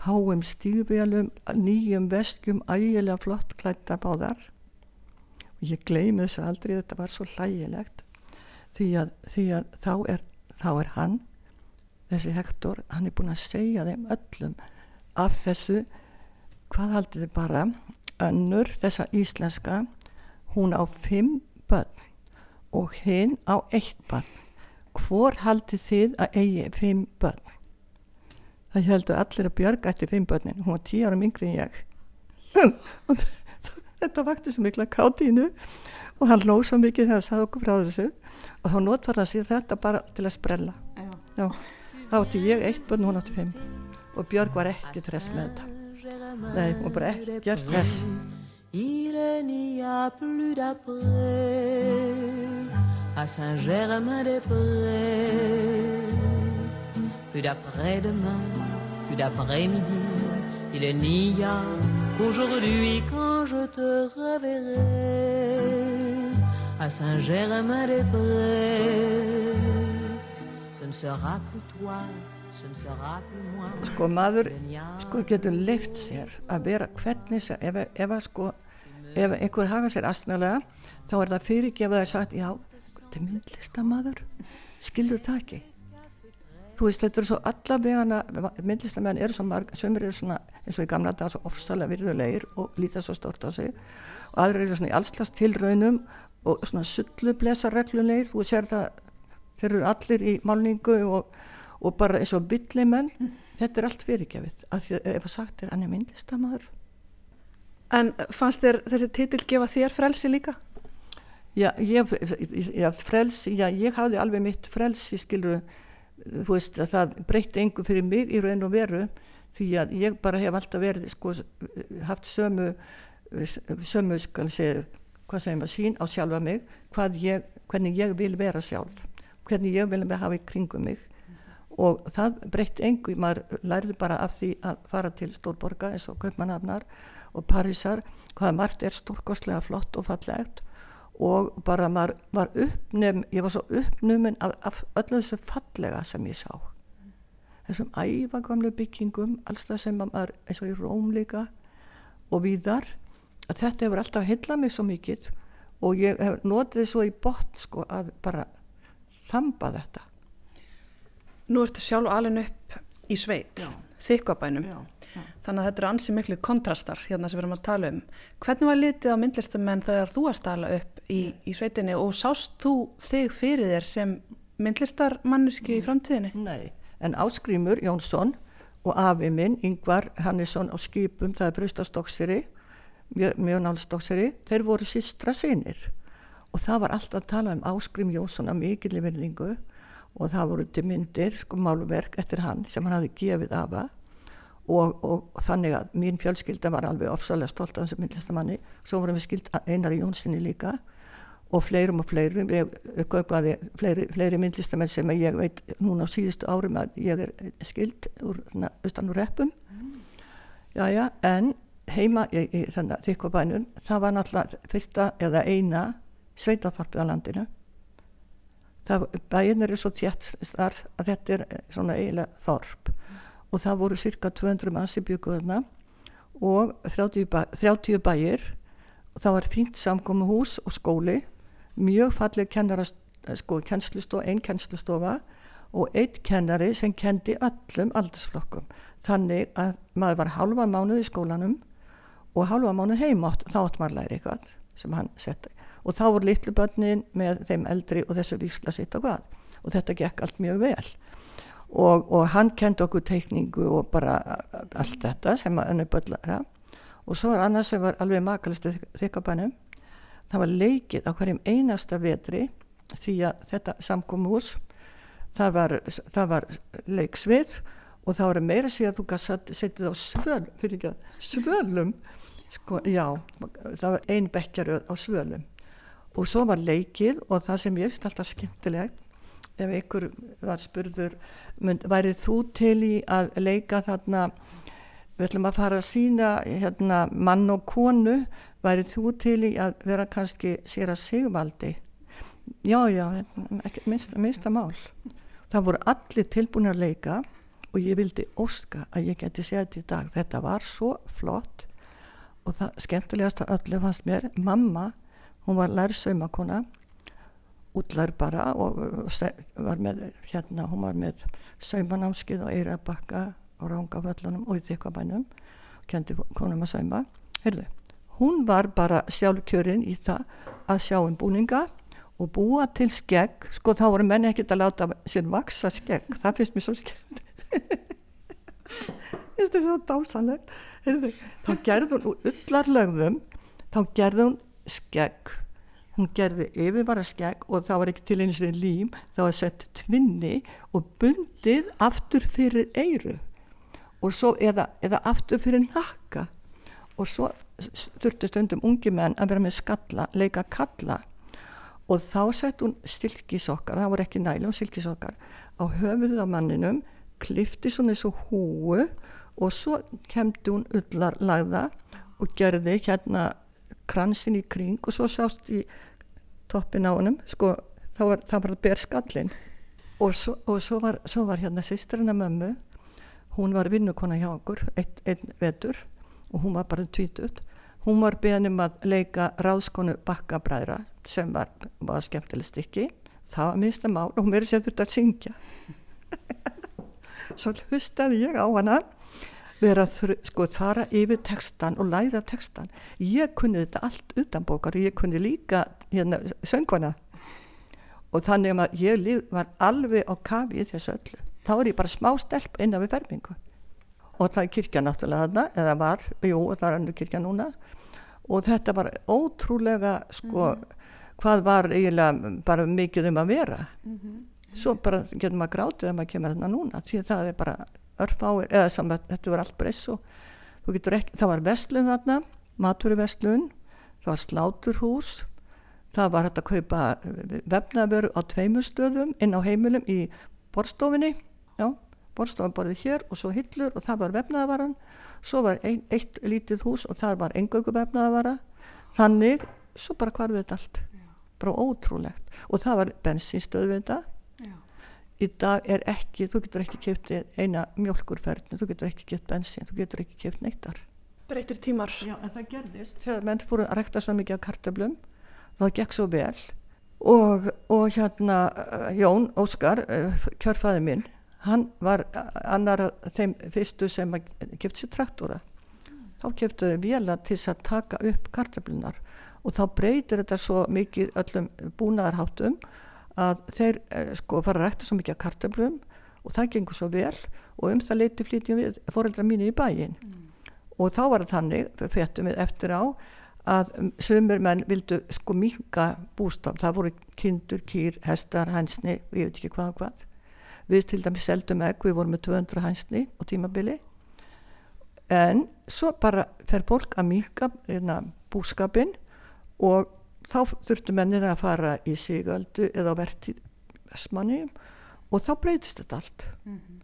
háum stígvelum, nýjum veskjum, ægilega flott klætta báðar. Og ég gleymi þessu aldrei, þetta var svo hlægilegt því að, því að þá, er, þá er hann, þessi Hector, hann er búin að segja þeim öllum af þessu, hvað haldið þið bara, önnur þessa íslenska, hún á fimm börn og hinn á eitt börn. Hvor haldið þið að eigi fimm börn? það heldur allir að Björg ætti fimm börnin, hún var tíu árum yngri en ég og þetta vakti svo mikla kátínu og hann lóð svo mikið þegar það sagði okkur frá þessu og þá notvar það sér þetta bara til að sprella Já. Já. þá átti ég eitt börn, hún átti fimm og Björg var ekki tress með þetta nei, hún var bara ekki tress à Saint-Germain-des-Prés plus d'après-demain plus d'après-midi, il n'y a qu'aujourd'hui quand je te reverrai à Saint-Germain-des-Prés. Ce ne sera plus toi, ce ne sera plus moi. Sko maður, sko getur leift sér að vera hvernig sér, ef, ef sko, ef einhver hafa sér astmjölega, þá er það fyrirgefað að sagt, já, þetta er myndlistamadur, skilur það ekki? þú veist þetta er svo allavega myndlistamenn eru svo marg sömur eru svona eins og í gamla dag svo ofsalega virðulegir og lítið svo stort á sig og aðra eru svona í allslast tilraunum og svona sullublesa reglulegir þú sér það þeir eru allir í málningu og, og bara eins og billimenn mm. þetta er allt fyrirgefið af því að ef að sagt er hann er myndlistamæður En fannst þér þessi titil gefa þér frelsi líka? Já, ég, já frelsi, já ég hafði alveg mitt frelsi skiluru þú veist að það breytti engu fyrir mig í raun og veru því að ég bara hef alltaf verið sko, haft sömu sömu skal segja hvað segja maður sín á sjálfa mig ég, hvernig ég vil vera sjálf hvernig ég vil hafa í kringum mig. Og það breytti engu maður lærði bara af því að fara til stórborga eins og kaupmannafnar og Parísar hvaða margt er stórkostlega flott og fallegt og bara maður var uppnum ég var svo uppnumin af, af öllu þessu fallega sem ég sá. Þessum æfagamlu byggingum alls það sem maður eins og í Róm líka og víðar að þetta hefur alltaf hillað mig svo mikið. Og ég hef notið svo í botn sko að bara þamba þetta. Nú ertu sjálf alveg upp í sveit þykkabænum þannig að þetta eru ansið miklu kontrastar hérna sem við erum að tala um. Hvernig var litið á myndlistamenn þegar þú varst að ala upp í, í sveitinni og sást þú þig fyrir þér sem myndlistarmanniski í framtíðinni? Nei, en Áskrimur Jónsson og afi minn Yngvar Hannesson á skipum, það er Brustastokkseri mjög, mjög nálstókseri þeir voru sístra sinir og það var alltaf að tala um Áskrim Jónsson að mikilli verðingu og það voru til myndir, sko málverk eftir hann sem hann hafi gefið afa og, og, þannig að mín fjölskylda var alveg ofsalega stolt af þessu myndlistamanni svo vorum við skild einari Jónssoni líka og fleirum og fleirum. Ég kaupaði fleiri, fleiri myndlistamenn sem ég veit núna á síðustu árum að ég er skild úr austan úr reppum. Mm. já já en heima í, í þannig að þykkabænum það var náttúrulega fyrsta eða eina sveitaþorpið á landinu. Það, bæin eru svo tjett þar að þetta er svona eiginlega þorp og það voru cirka 200 manns í bygguðuna og 30, bæ, 30 bæir. Og það var fínt samkomi hús og skóli mjög fallið sko, einn kennslustofa og einn kennari sem kendi öllum aldersflokkum þannig að maður var halva mánuð í skólanum og halva mánu heimátt þá átt maður læri eitthvað sem hann setti. Og þá voru litlu börnin með þeim eldri og þessu vísla sitt og hvað. Og þetta gekk allt mjög vel og, og hann kendi okkur teikningu og bara allt þetta sem að önnu börnlara og svo var annars sem var alveg makalistu þykkabænum það var leikið á hverjum einasta vetri því að þetta samkómuhús það var, það var leiksvið og það var meira síðan að þú setið á svöl, ekki svölum. Sko, já, það var ein bekkjaröð á svölum. Og svo var leikið og það sem ég finnst alltaf skemmtilegt ef ykkur var spurður mynd, værið þú til í að leika þarna? Við ætlum að fara að sína hérna, mann og konu. Værið þú til í að vera kannski sér að sigvaldi? Já já, ekki, minnsta, minnsta mál. Það voru allir tilbúin að leika og ég vildi óska að ég geti séð þetta í dag. Þetta var svo flott og það skemmtilegast að öllu fannst mér. Mamma, hún var lærsaumakona útlær bara og var með hérna, hún var með saumanámskið og eirabakka á rángaföllunum og í þykkabænum og kendi konum að sauma. Heyrðu, hún var bara sjálfkjörinn í það að sjá um búninga og búa til skegg. Sko þá voru menni ekkert að láta sér vaksa skegg, það finnst mér svo skemmt. Þetta er svo dásanlegt þá gerði hún úr ullarlögðum þá gerði hún skegg hún gerði yfirbara skegg og það var ekki til eins og lím það var sett tvinni og bundið aftur fyrir eyru. Og svo eða, eða aftur fyrir nakka og svo þurftu stundum ungi menn að vera með skalla, leika kalla. Og þá sett hún silkisokkar, það voru ekki næli og silkisokkar á höfuðið á manninum klifti svona eins og húu og svo kemdi hún ullar lagða og gerði hérna kransin í kring og svo sást í toppin á hennum sko það var, það var berskallin og svo, og svo var, svo var hérna sýsturinn að mömmu. Hún var vinnukona hjá okkur einn ein vetur og hún var bara tvítut hún var beðnum að leika ráðskonu bakkabræðra sem var, var skemmtileg stykki. Það var minnst að mál og hún verið sér þurft að syngja. Svo hlustaði ég á hana vera að sko fara yfir textan og læða textan ég kunni þetta allt utan bókar ég kunni líka hérna söngvana. Og þannig að ég var alveg á kafi í þessu öllu. Þá er ég bara smá stelp innan við fermingu. Og það er kirkja náttúrulega þarna eða var, jú það er annu kirkja núna. Og þetta var ótrúlega sko mm -hmm. hvað var eiginlega bara mikið um að vera. Mm -hmm svo bara getur maður grátið að maður kemur þarna núna því að það er bara örfáir eða saman þetta var allt breyss og ekki, það var vestlun þarna maturvestlun, það var sláturhús það var hægt að kaupa vefnaveru á tveimur stöðum inn á heimilum í borstofinni já, borstofan borðið hér og svo hillur og það var vefnaðavaran svo var ein, eitt lítið hús og það var engöku vefnaðavara þannig, svo bara hvarfið þetta allt. Bara ótrúlegt. Og það var bensinstöð við þetta í dag er ekki, þú getur ekki kæft eina mjölkurferðin, þú getur ekki kæft bensin, þú getur ekki kæft neittar Breytir tímar. Já, en það gerðist, þegar menn fóru að rekta svo mikið af kartöblum, það gekk svo vel. Og, og hérna eh, Jón Óskar eh, kjörfæði minn, hann var annar þeim fyrstu sem kæft sér traktora. Mm. þá kæftuði vila til að taka upp kartöblunar og þá breytir þetta svo mikið öllum búnaðarháttum að þeir eh, sko fara að rækta svo mikið að kartablum og það gengur svo vel og um það leiti flítjum við foreldra mínu í bæin mm. og þá var það þannig, fettum við eftir á að sömur menn vildu sko minga bústaf, það voru kindur, kýr, hestar, hænsni og ég veit ekki hvað og hvað. Við til dæmis seldum egg, við vorum með 200 hænsni og tímabili. En svo bara fer fólk að minga hérna, búskapin og þá þurftu mennir að fara í sigöldu eða verðt í Vestmanni og þá breytist þetta allt. Mm -hmm.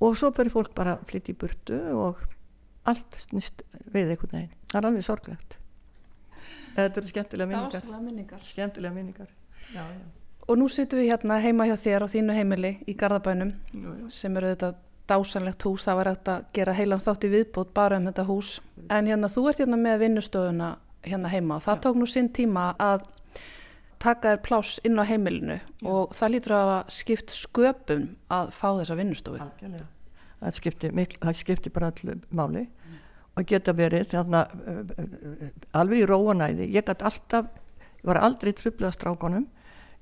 og svo fyrir fólk bara að flytja í burtu og allt snýst við einhvern veginn. Það er alveg sorglegt. Þetta eru skemmtilega minningar, minningar. skemmtilega minningar. Já, já. og nú sittum við hérna heima hjá þér á þínu heimili í Garðabænum já, sem eru þetta dásanlegt hús, það var eftir að gera heilan þátt í viðbót bara um þetta hús. En hérna þú ert hérna með vinnustofuna hérna heima. Og það tók nú sinn tíma að taka þér pláss inn á heimilinu Já. og það lítur að skipt sköpum að fá þessa vinnustofu. Það skipti, mikl, það skipti bara allir máli mm. og geta verið þarna uh, alveg í róanæði, ég gæti alltaf ég var aldrei trubluð að strákonum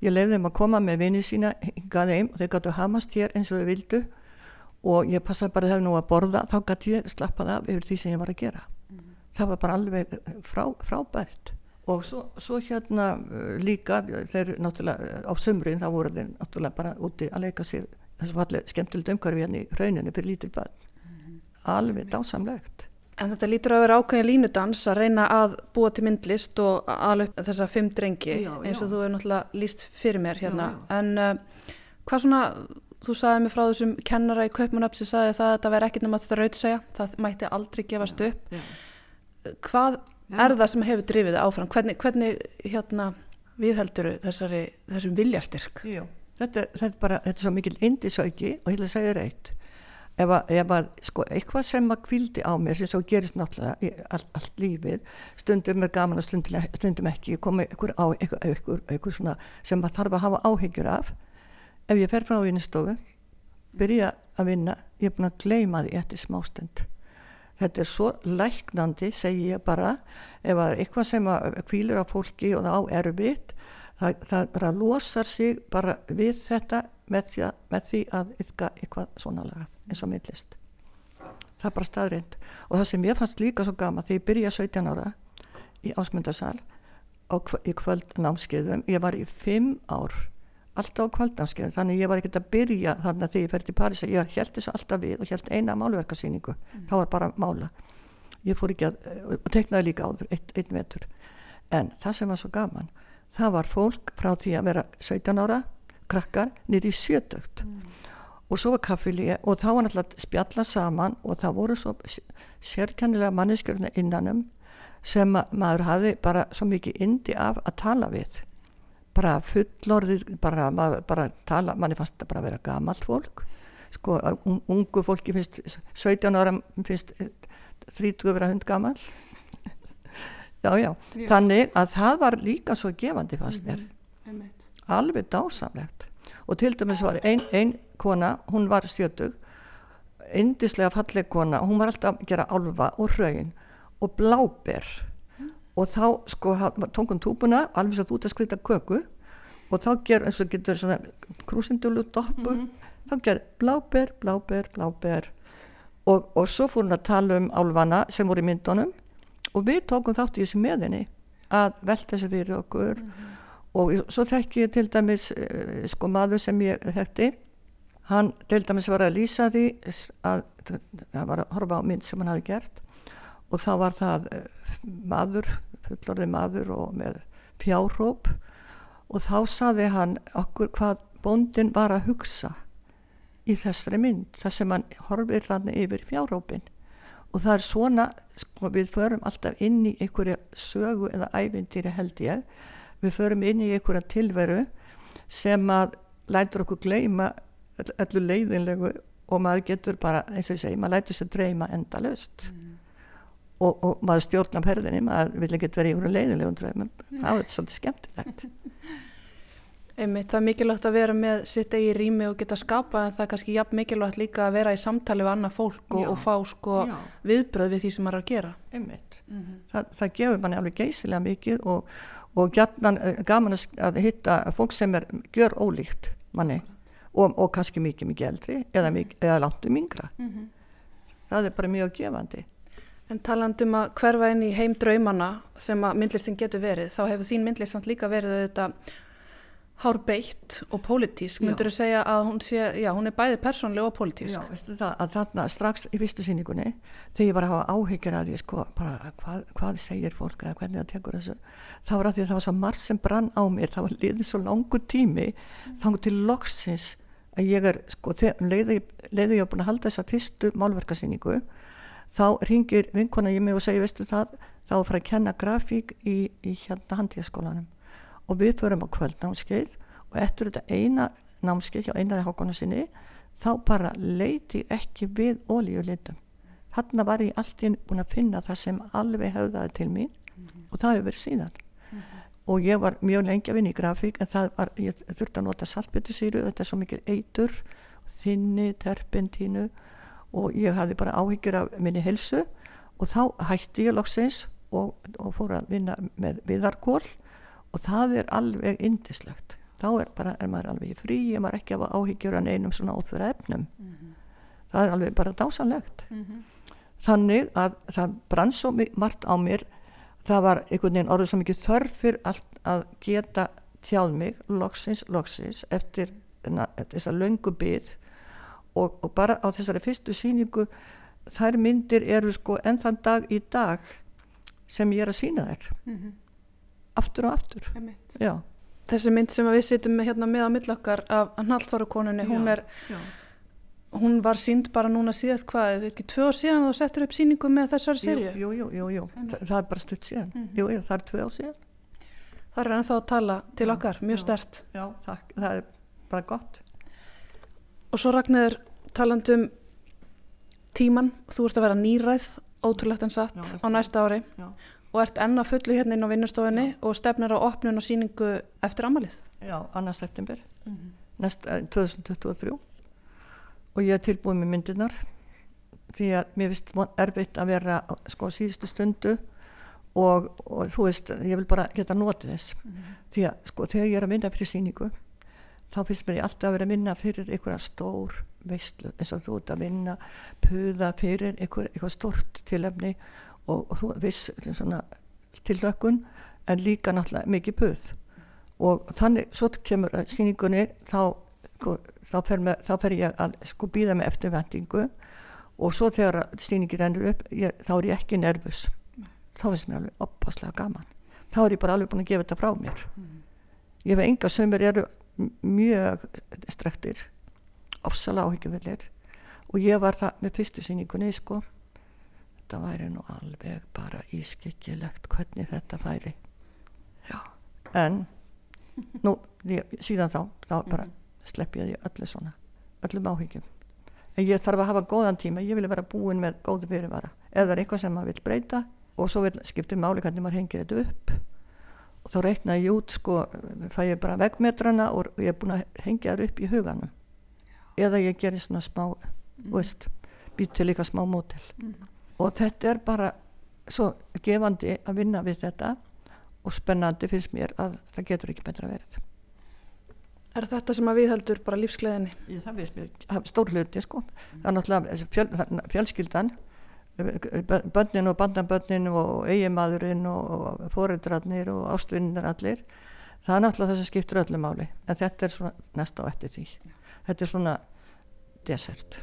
ég lefði þeim að koma með vinið sína hingaði heim og þeir gætu hamast hér eins og þau vildu og ég passaði bara þegar nú að borða þá gæti ég slappað af yfir því sem ég var að gera það var bara alveg frá, frábært. Og svo, svo hérna uh, líka þeir náttúrulega á sömrin þá voru þeir náttúrulega bara úti að leika sér þessu fallið skemmtilegt umhverfi hérna í rauninu fyrir lítil börn. Mm -hmm. alveg dásamlegt. En þetta lítur að vera ákveðin línudans að reyna að búa til myndlist og alveg þessar fimm drengi já, eins og já. þú er náttúrulega líst fyrir mér hérna. já, en uh, hvað svona þú sagði mig frá þessum kennara í Kaupmannöfn sem sagði það að þetta væri ekkit nema þrautsega það mætti aldrei gefast upp hvað ja. er það sem hefur drifið áfram? Hvernig, hvernig hérna, viðheldur þessari, þessum viljastyrk? Jú, þetta, þetta er bara þetta er svo mikil indisauki og ég vil segja reitt ef að, ef að sko, eitthvað sem að kvildi á mér sem svo gerist náttúrulega í all, allt lífið stundum er gaman og stundum, stundum ekki. Koma ykkur á ykkur, ykkur, ykkur sem að þarf að hafa áhyggjur af. Ef ég fer frá vinnistofu byrja að vinna ég er búin að gleima því eftir smástund þetta er svo læknandi segi ég bara ef að eitthvað sem kvílir á fólki og það á erfitt það, það bara losar sig bara við þetta með því að, með því að yfka eitthvað svona lagað eins og millist það er bara staðrind og það sem ég fannst líka svo gama þegar ég byrja 17 ára í ásmundarsal í kvöld námskeiðum ég var í 5 ár alltaf á kvöldnámskeið þannig ég var ekkert að byrja þannig að því ég fer til Paris ég held þessu alltaf við og held eina málverkarsýningu mm. þá var bara mála. Ég fór ekki að, og teknaði líka áður einn ein vetur. En það sem var svo gaman það var fólk frá því að vera 17 ára krakkar nýri í sjötögt mm. og svo var kaffilíi og þá var náttúrulega spjalla saman og það voru svo sérkennilega manneskjörna innanum sem maður hafi bara svo mikið indi af að tala við bara fullorðir bara, bara tala, manni fannst þetta bara að vera gamalt fólk. Sko, un, ungu fólki finnst 17 ára finnst 30 vera hund gamal já, já. Já þannig að það var líka svo gefandi fannst mér. mm -hmm. alveg dásamlegt. Og til dæmis var einn ein kona hún var stjötug indislega falleg kona, hún var alltaf að gera álfa og hraun og bláber og þá sko tókum túbuna alveg svo út að skrita köku. Og þá ger eins og getur svona krúsindulu doppu mm -hmm. þá ger bláber, bláber, bláber. Og, og svo fór hún að tala um álvana sem voru í myndunum. Og við tókum þátt í þessi meðinni að velta þessi fyrir okkur. Mm -hmm. og svo þekki ég til dæmis eh, sko maður sem ég þekkti. Hann til dæmis var að lýsa því að það var að horfa á mynd sem hann hafi gert. Og þá var það eh, maður, fullorði maður og með fjárhóp. Og þá saði hann okkur hvað bóndin var að hugsa í þessari mynd þar sem hann horfir þannig yfir fjárhópin og það er svona sko, við förum alltaf inn í einhverja sögu eða ævindýri held ég. Við förum inn í einhverja tilveru sem að lætur okkur gleima öllu leiðinlegu og maður getur bara, eins og ég segi, maður lætur sér dreyma enda löst mm. Og, og maður stjórnar perðinni, maður vil ekki vera í einhverju leiðinlegum dreymum, það er svolítið skemmtilegt Einmitt, það er mikilvægt að vera með sitt eigi rými og geta skapa en það er kannski jafn mikilvægt líka að vera í samtali við annað fólk og, og fá sko viðbröð við því sem maður er að gera. Einmitt, mm -hmm. það, það gefur manni alveg geysilega mikið og, og gætnan, eh, gaman að hitta fólk sem er gjör ólíkt manni og, og kannski mikið mikið eldri eða, eða langt um yngra. Mm -hmm. Það er bara mjög gefandi. En talandum að hverfa inn í heim draumana sem að myndlistin getur verið, þá hefur þín myndlist líka verið auðvitað hárbeitt og pólitísk, myndur þú segja að hún sé, já, hún er bæði persónlega og pólitísk? Já, veistu það, að þarna strax í fyrstu síningunni, þegar ég var að hafa áhyggjur að því, sko, bara hvað, hvað segir fólk eða hvernig það tekur þessu, þá var að því að það var svo margt sem brann á mér, það var liðið svo langu tími, mm. þá til loksins að ég er, sko, leiði, leiði ég að búin að halda þessa fyrstu málverkarsíningu, þá ringir vinkona ég mig og segir, veistu það, þá fara að kenna grafík í, í hérna handíðaskólanum. Og við förum á kvöldnámskeið og eftir þetta eina námskeið hjá einaði hákona sinni þá bara leiti ekki við ólíulitum hann var ég alltaf búin að finna það sem alveg höfðaði til mín mm -hmm. og það hefur verið síðan. Mm -hmm. og ég var mjög lengi að vinna í grafík en það var, ég þurfti að nota saltbyttusýru þetta er svo mikil eitur þinni, terpentínu og ég hafði bara áhyggjur af minni helsu og þá hætti ég loksins og, og fór að vinna með viðarkól og það er alveg indislegt þá er, bara, er maður alveg frí ég maður ekki að áhyggjur en einum svona óþverja efnum. Mm -hmm. það er alveg bara dásanlegt mm -hmm. þannig að það brann svo margt á mér. Það var einhvern veginn orðið svo mikið þörfir að geta tjáð mig loksins, loksins eftir þessa löngu byð og, og bara á þessari fyrstu síningu þær myndir eru sko enn þann dag í dag sem ég er að sína þær. Mm -hmm aftur og aftur. Þessi mynd sem við sittum með, hérna, með á millokkar af Nallþórukonunni hún, hún var sínd bara núna síðast hvað, er ekki tvö ár síðan og settur upp síningu með þessari serju jú, jú, jú, jú. Þa, það er bara stutt síðan. Mm -hmm. jú, jú, það er tvö ár síðan. Það er ennþá að tala til já, okkar, mjög stert já, það, það er bara gott og svo Ragnar talandum tíman, þú ert að vera nýræð ótrúlegt en satt já, á næsta ári já og ert enna fullu hérna inn á vinnustofinni Já. og stefnar á opnun og síningu eftir amalið. Já, annars september mm -hmm. næst, 2023 eh, og ég er tilbúið með myndirnar því að mér finnst erfitt að vera sko síðustu stundu og, og þú veist, ég vil bara geta notið þess mm -hmm. því að sko þegar ég er að vinna fyrir síningu þá finnst mér ég alltaf að vera að vinna fyrir einhverja stór veistlu eins og þú ert að vinna puða fyrir einhver, einhver stort tilöfni og, og þú viss svona, til lökun en líka náttúrulega mikið puð. Og þannig svo kemur síningunni þá, sko, þá, fer, með, þá fer ég að sko býða með eftirvendingu og svo þegar síningi rennur upp ég, þá er ég ekki nervus. Þá finnst mér alveg opaslega gaman. Þá er ég bara alveg búin að gefa þetta frá mér. Mm. ég veit enga sem eru mjög strektir ofsalega áhyggjuvellir og ég var það með fyrstu síningunni sko. Þetta væri nú alveg bara ískikkilegt hvernig þetta færi. Já, en nú, ég, síðan þá þá bara mhm. slepp ég öllu svona öllum áhyggjum. En ég þarf að hafa góðan tíma, ég vil vera búin með góðu fyrirvara, eða er eitthvað sem maður vil breyta og svo vil, skiptir máli hvernig maður hengir þetta upp og þá reikna ég út sko, fæ ég bara vegmetrana og ég er búin að hengja það upp í huganum. Eða ég gerir svona smá mm. veist, být til líka smá mótil mm. Og þetta er bara svo gefandi að vinna við þetta og spennandi finnst mér að það getur ekki betra verið. Er þetta sem að við heldur bara lífsgleðinni? Ég, það finnst mér stór hluti sko. Það er náttúrulega fjöl, fjölskyldan bönnin og bandanbönnin og eigimadurinn og fóredrarnir og ástvinnir allir það er náttúrulega þess að skiptur öllu máli en þetta er svona næsta á eftir því. Þetta er svona desert